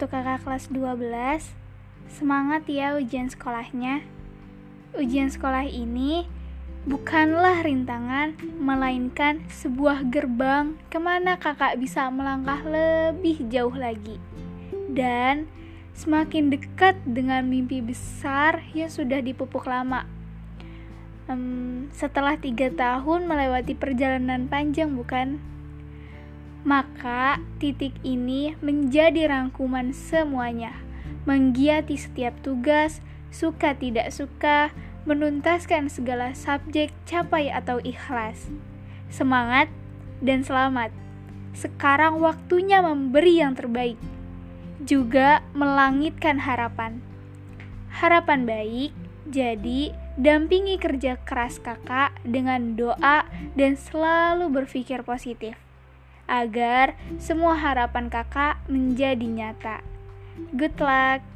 Untuk kakak kelas 12, semangat ya ujian sekolahnya. Ujian sekolah ini bukanlah rintangan, melainkan sebuah gerbang ke mana kakak bisa melangkah lebih jauh lagi. Dan semakin dekat dengan mimpi besar yang sudah dipupuk lama. Um, setelah tiga tahun melewati perjalanan panjang, bukan? Maka titik ini menjadi rangkuman semuanya, menggiati setiap tugas, suka tidak suka, menuntaskan segala subjek, capai atau ikhlas. Semangat dan selamat. Sekarang waktunya memberi yang terbaik juga melangitkan harapan. Harapan baik, jadi dampingi kerja keras kakak dengan doa dan selalu berpikir positif agar semua harapan kakak menjadi nyata. Good luck!